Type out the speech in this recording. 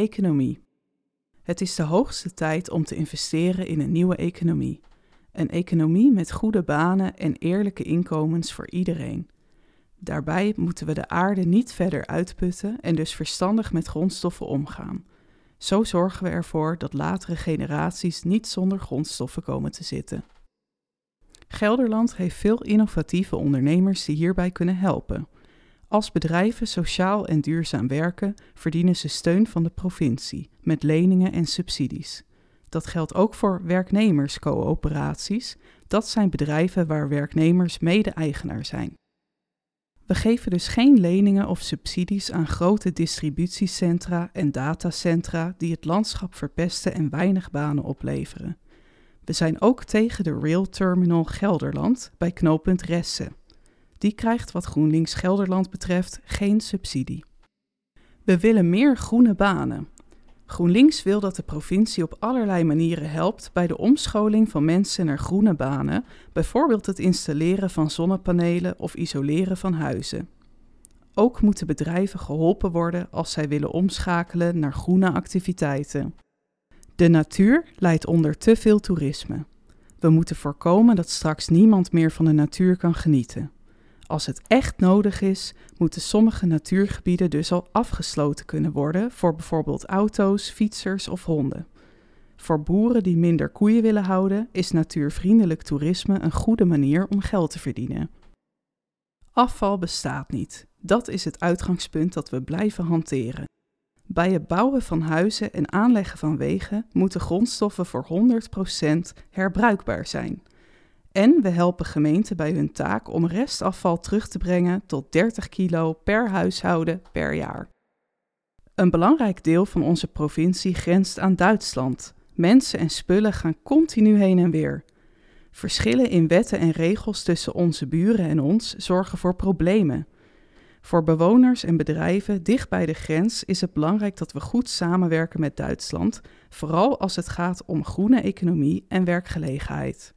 Economie. Het is de hoogste tijd om te investeren in een nieuwe economie. Een economie met goede banen en eerlijke inkomens voor iedereen. Daarbij moeten we de aarde niet verder uitputten en dus verstandig met grondstoffen omgaan. Zo zorgen we ervoor dat latere generaties niet zonder grondstoffen komen te zitten. Gelderland heeft veel innovatieve ondernemers die hierbij kunnen helpen. Als bedrijven sociaal en duurzaam werken, verdienen ze steun van de provincie met leningen en subsidies. Dat geldt ook voor werknemerscoöperaties. Dat zijn bedrijven waar werknemers mede-eigenaar zijn. We geven dus geen leningen of subsidies aan grote distributiecentra en datacentra die het landschap verpesten en weinig banen opleveren. We zijn ook tegen de Rail Terminal Gelderland bij knooppunt Ressen. Die krijgt wat GroenLinks Gelderland betreft geen subsidie. We willen meer groene banen. GroenLinks wil dat de provincie op allerlei manieren helpt bij de omscholing van mensen naar groene banen, bijvoorbeeld het installeren van zonnepanelen of isoleren van huizen. Ook moeten bedrijven geholpen worden als zij willen omschakelen naar groene activiteiten. De natuur leidt onder te veel toerisme. We moeten voorkomen dat straks niemand meer van de natuur kan genieten. Als het echt nodig is, moeten sommige natuurgebieden dus al afgesloten kunnen worden voor bijvoorbeeld auto's, fietsers of honden. Voor boeren die minder koeien willen houden, is natuurvriendelijk toerisme een goede manier om geld te verdienen. Afval bestaat niet. Dat is het uitgangspunt dat we blijven hanteren. Bij het bouwen van huizen en aanleggen van wegen moeten grondstoffen voor 100% herbruikbaar zijn. En we helpen gemeenten bij hun taak om restafval terug te brengen tot 30 kilo per huishouden per jaar. Een belangrijk deel van onze provincie grenst aan Duitsland. Mensen en spullen gaan continu heen en weer. Verschillen in wetten en regels tussen onze buren en ons zorgen voor problemen. Voor bewoners en bedrijven dicht bij de grens is het belangrijk dat we goed samenwerken met Duitsland, vooral als het gaat om groene economie en werkgelegenheid.